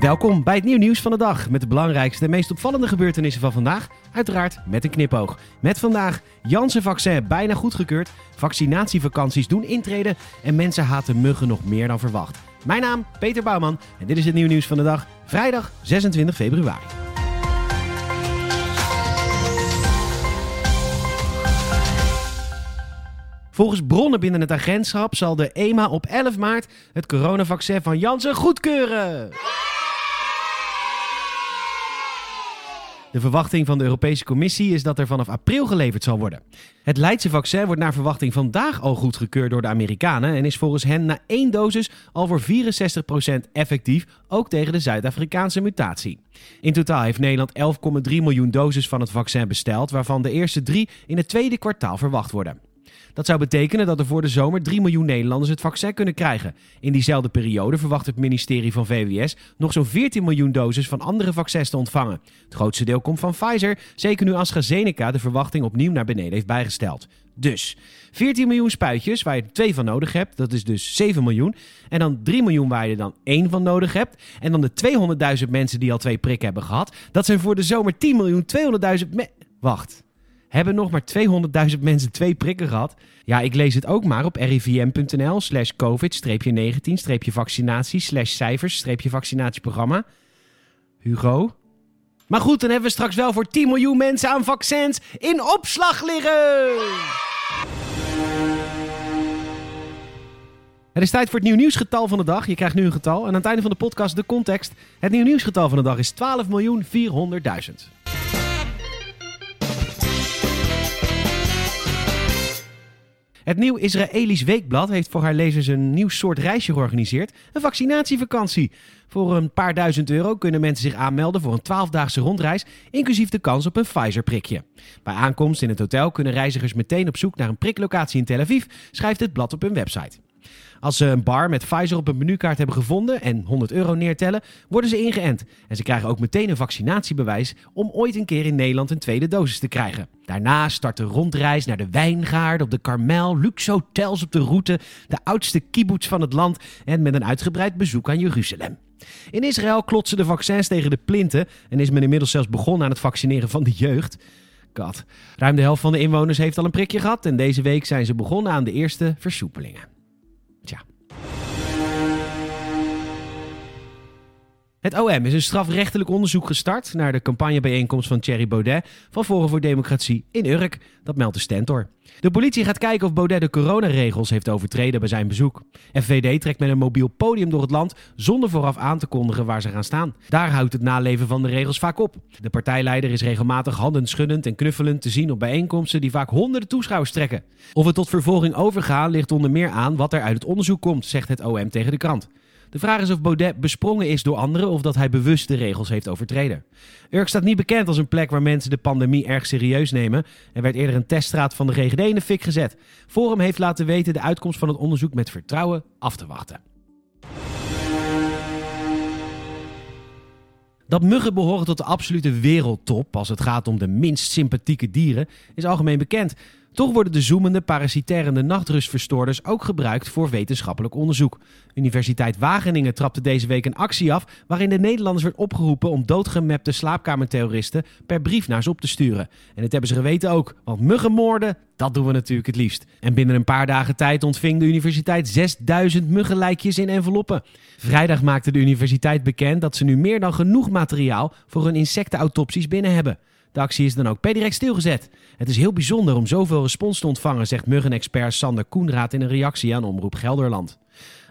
Welkom bij het nieuw nieuws van de dag met de belangrijkste en meest opvallende gebeurtenissen van vandaag. Uiteraard met een knipoog. Met vandaag Janssen-vaccin bijna goedgekeurd, vaccinatievakanties doen intreden en mensen haten muggen nog meer dan verwacht. Mijn naam Peter Bouwman en dit is het nieuw nieuws van de dag, vrijdag 26 februari. Volgens bronnen binnen het agentschap zal de EMA op 11 maart het coronavaccin van Janssen goedkeuren. De verwachting van de Europese Commissie is dat er vanaf april geleverd zal worden. Het Leidse vaccin wordt naar verwachting vandaag al goedgekeurd door de Amerikanen en is volgens hen na één dosis al voor 64% effectief, ook tegen de Zuid-Afrikaanse mutatie. In totaal heeft Nederland 11,3 miljoen doses van het vaccin besteld, waarvan de eerste drie in het tweede kwartaal verwacht worden. Dat zou betekenen dat er voor de zomer 3 miljoen Nederlanders het vaccin kunnen krijgen. In diezelfde periode verwacht het ministerie van VWS nog zo'n 14 miljoen doses van andere vaccins te ontvangen. Het grootste deel komt van Pfizer, zeker nu AstraZeneca de verwachting opnieuw naar beneden heeft bijgesteld. Dus 14 miljoen spuitjes waar je twee van nodig hebt, dat is dus 7 miljoen. En dan 3 miljoen waar je dan één van nodig hebt. En dan de 200.000 mensen die al twee prikken hebben gehad. Dat zijn voor de zomer 10 miljoen 200.000 me Wacht hebben nog maar 200.000 mensen twee prikken gehad. Ja, ik lees het ook maar op rivm.nl slash covid-19-vaccinatie slash cijfers-vaccinatieprogramma. Hugo? Maar goed, dan hebben we straks wel voor 10 miljoen mensen aan vaccins in opslag liggen. Het is tijd voor het nieuw nieuwsgetal van de dag. Je krijgt nu een getal en aan het einde van de podcast de context. Het nieuw nieuwsgetal van de dag is 12.400.000. Het nieuw Israëlisch Weekblad heeft voor haar lezers een nieuw soort reisje georganiseerd. Een vaccinatievakantie. Voor een paar duizend euro kunnen mensen zich aanmelden voor een twaalfdaagse rondreis, inclusief de kans op een Pfizer-prikje. Bij aankomst in het hotel kunnen reizigers meteen op zoek naar een priklocatie in Tel Aviv, schrijft het blad op hun website. Als ze een bar met Pfizer op een menukaart hebben gevonden en 100 euro neertellen, worden ze ingeënt. En ze krijgen ook meteen een vaccinatiebewijs om ooit een keer in Nederland een tweede dosis te krijgen. Daarna start de rondreis naar de wijngaard op de Karmel, luxe hotels op de route, de oudste kibbutz van het land en met een uitgebreid bezoek aan Jeruzalem. In Israël klotsen de vaccins tegen de plinten en is men inmiddels zelfs begonnen aan het vaccineren van de jeugd. God. Ruim de helft van de inwoners heeft al een prikje gehad en deze week zijn ze begonnen aan de eerste versoepelingen. Het OM is een strafrechtelijk onderzoek gestart naar de campagnebijeenkomst van Thierry Baudet van Forum voor Democratie in Urk. Dat meldt de Stentor. De politie gaat kijken of Baudet de coronaregels heeft overtreden bij zijn bezoek. FVD trekt met een mobiel podium door het land zonder vooraf aan te kondigen waar ze gaan staan. Daar houdt het naleven van de regels vaak op. De partijleider is regelmatig handenschuddend en knuffelend te zien op bijeenkomsten die vaak honderden toeschouwers trekken. Of we tot vervolging overgaan ligt onder meer aan wat er uit het onderzoek komt, zegt het OM tegen de krant. De vraag is of Baudet besprongen is door anderen of dat hij bewust de regels heeft overtreden. Urk staat niet bekend als een plek waar mensen de pandemie erg serieus nemen. Er werd eerder een teststraat van de GGD in de fik gezet. Forum heeft laten weten de uitkomst van het onderzoek met vertrouwen af te wachten. Dat muggen behoren tot de absolute wereldtop als het gaat om de minst sympathieke dieren is algemeen bekend. Toch worden de zoemende parasitaire nachtrustverstoorders ook gebruikt voor wetenschappelijk onderzoek. Universiteit Wageningen trapte deze week een actie af waarin de Nederlanders werd opgeroepen om doodgemapte slaapkamerterroristen per brief naar ze op te sturen. En dat hebben ze geweten ook, want muggenmoorden, dat doen we natuurlijk het liefst. En binnen een paar dagen tijd ontving de universiteit 6000 muggenlijkjes in enveloppen. Vrijdag maakte de universiteit bekend dat ze nu meer dan genoeg materiaal voor hun insectenautopsies binnen hebben. De actie is dan ook per direct stilgezet. Het is heel bijzonder om zoveel respons te ontvangen, zegt muggenexpert Sander Koenraad in een reactie aan Omroep Gelderland.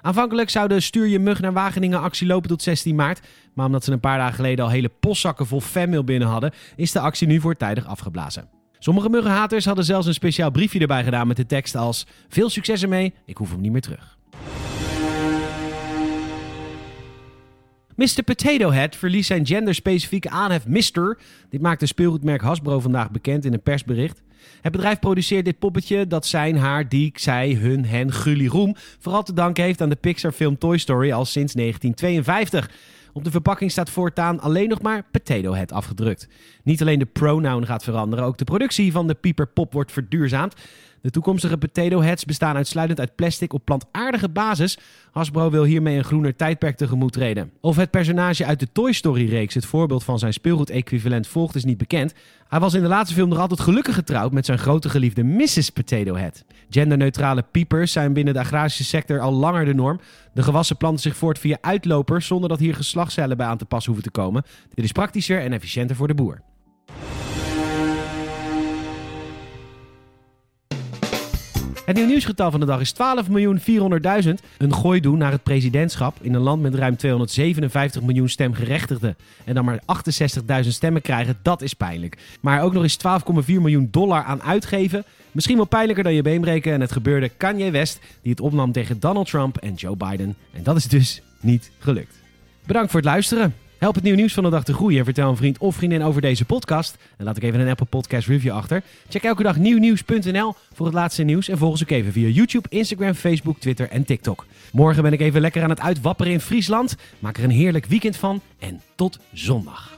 Aanvankelijk zou de Stuur je mug naar Wageningen actie lopen tot 16 maart. Maar omdat ze een paar dagen geleden al hele postzakken vol fanmail binnen hadden, is de actie nu voortijdig afgeblazen. Sommige muggenhaters hadden zelfs een speciaal briefje erbij gedaan met de tekst als: Veel succes ermee, ik hoef hem niet meer terug. Mr. Potato Head verliest zijn genderspecifieke aanhef Mr. Dit maakt de speelgoedmerk Hasbro vandaag bekend in een persbericht. Het bedrijf produceert dit poppetje dat zijn, haar, die, zij, hun, hen, gully, roem vooral te danken heeft aan de Pixar-film Toy Story al sinds 1952. Op de verpakking staat voortaan alleen nog maar Potato Head afgedrukt. Niet alleen de pronoun gaat veranderen, ook de productie van de pieperpop wordt verduurzaamd. De toekomstige potato heads bestaan uitsluitend uit plastic op plantaardige basis. Hasbro wil hiermee een groener tijdperk tegemoet treden. Of het personage uit de Toy Story-reeks het voorbeeld van zijn speelgoed-equivalent volgt is niet bekend. Hij was in de laatste film nog altijd gelukkig getrouwd met zijn grote geliefde Mrs. Potato Head. Genderneutrale piepers zijn binnen de agrarische sector al langer de norm. De gewassen planten zich voort via uitlopers zonder dat hier geslachtscellen bij aan te pas hoeven te komen. Dit is praktischer en efficiënter voor de boer. Het nieuw nieuwsgetal van de dag is 12.400.000. Een gooi doen naar het presidentschap in een land met ruim 257 miljoen stemgerechtigden. En dan maar 68.000 stemmen krijgen, dat is pijnlijk. Maar ook nog eens 12,4 miljoen dollar aan uitgeven. Misschien wel pijnlijker dan je been breken. En het gebeurde Kanye West, die het opnam tegen Donald Trump en Joe Biden. En dat is dus niet gelukt. Bedankt voor het luisteren. Help het nieuw nieuws van de dag te groeien en vertel een vriend of vriendin over deze podcast. En laat ik even een Apple Podcast review achter. Check elke dag nieuwnieuws.nl voor het laatste nieuws. En volg ons ook even via YouTube, Instagram, Facebook, Twitter en TikTok. Morgen ben ik even lekker aan het uitwapperen in Friesland. Maak er een heerlijk weekend van en tot zondag.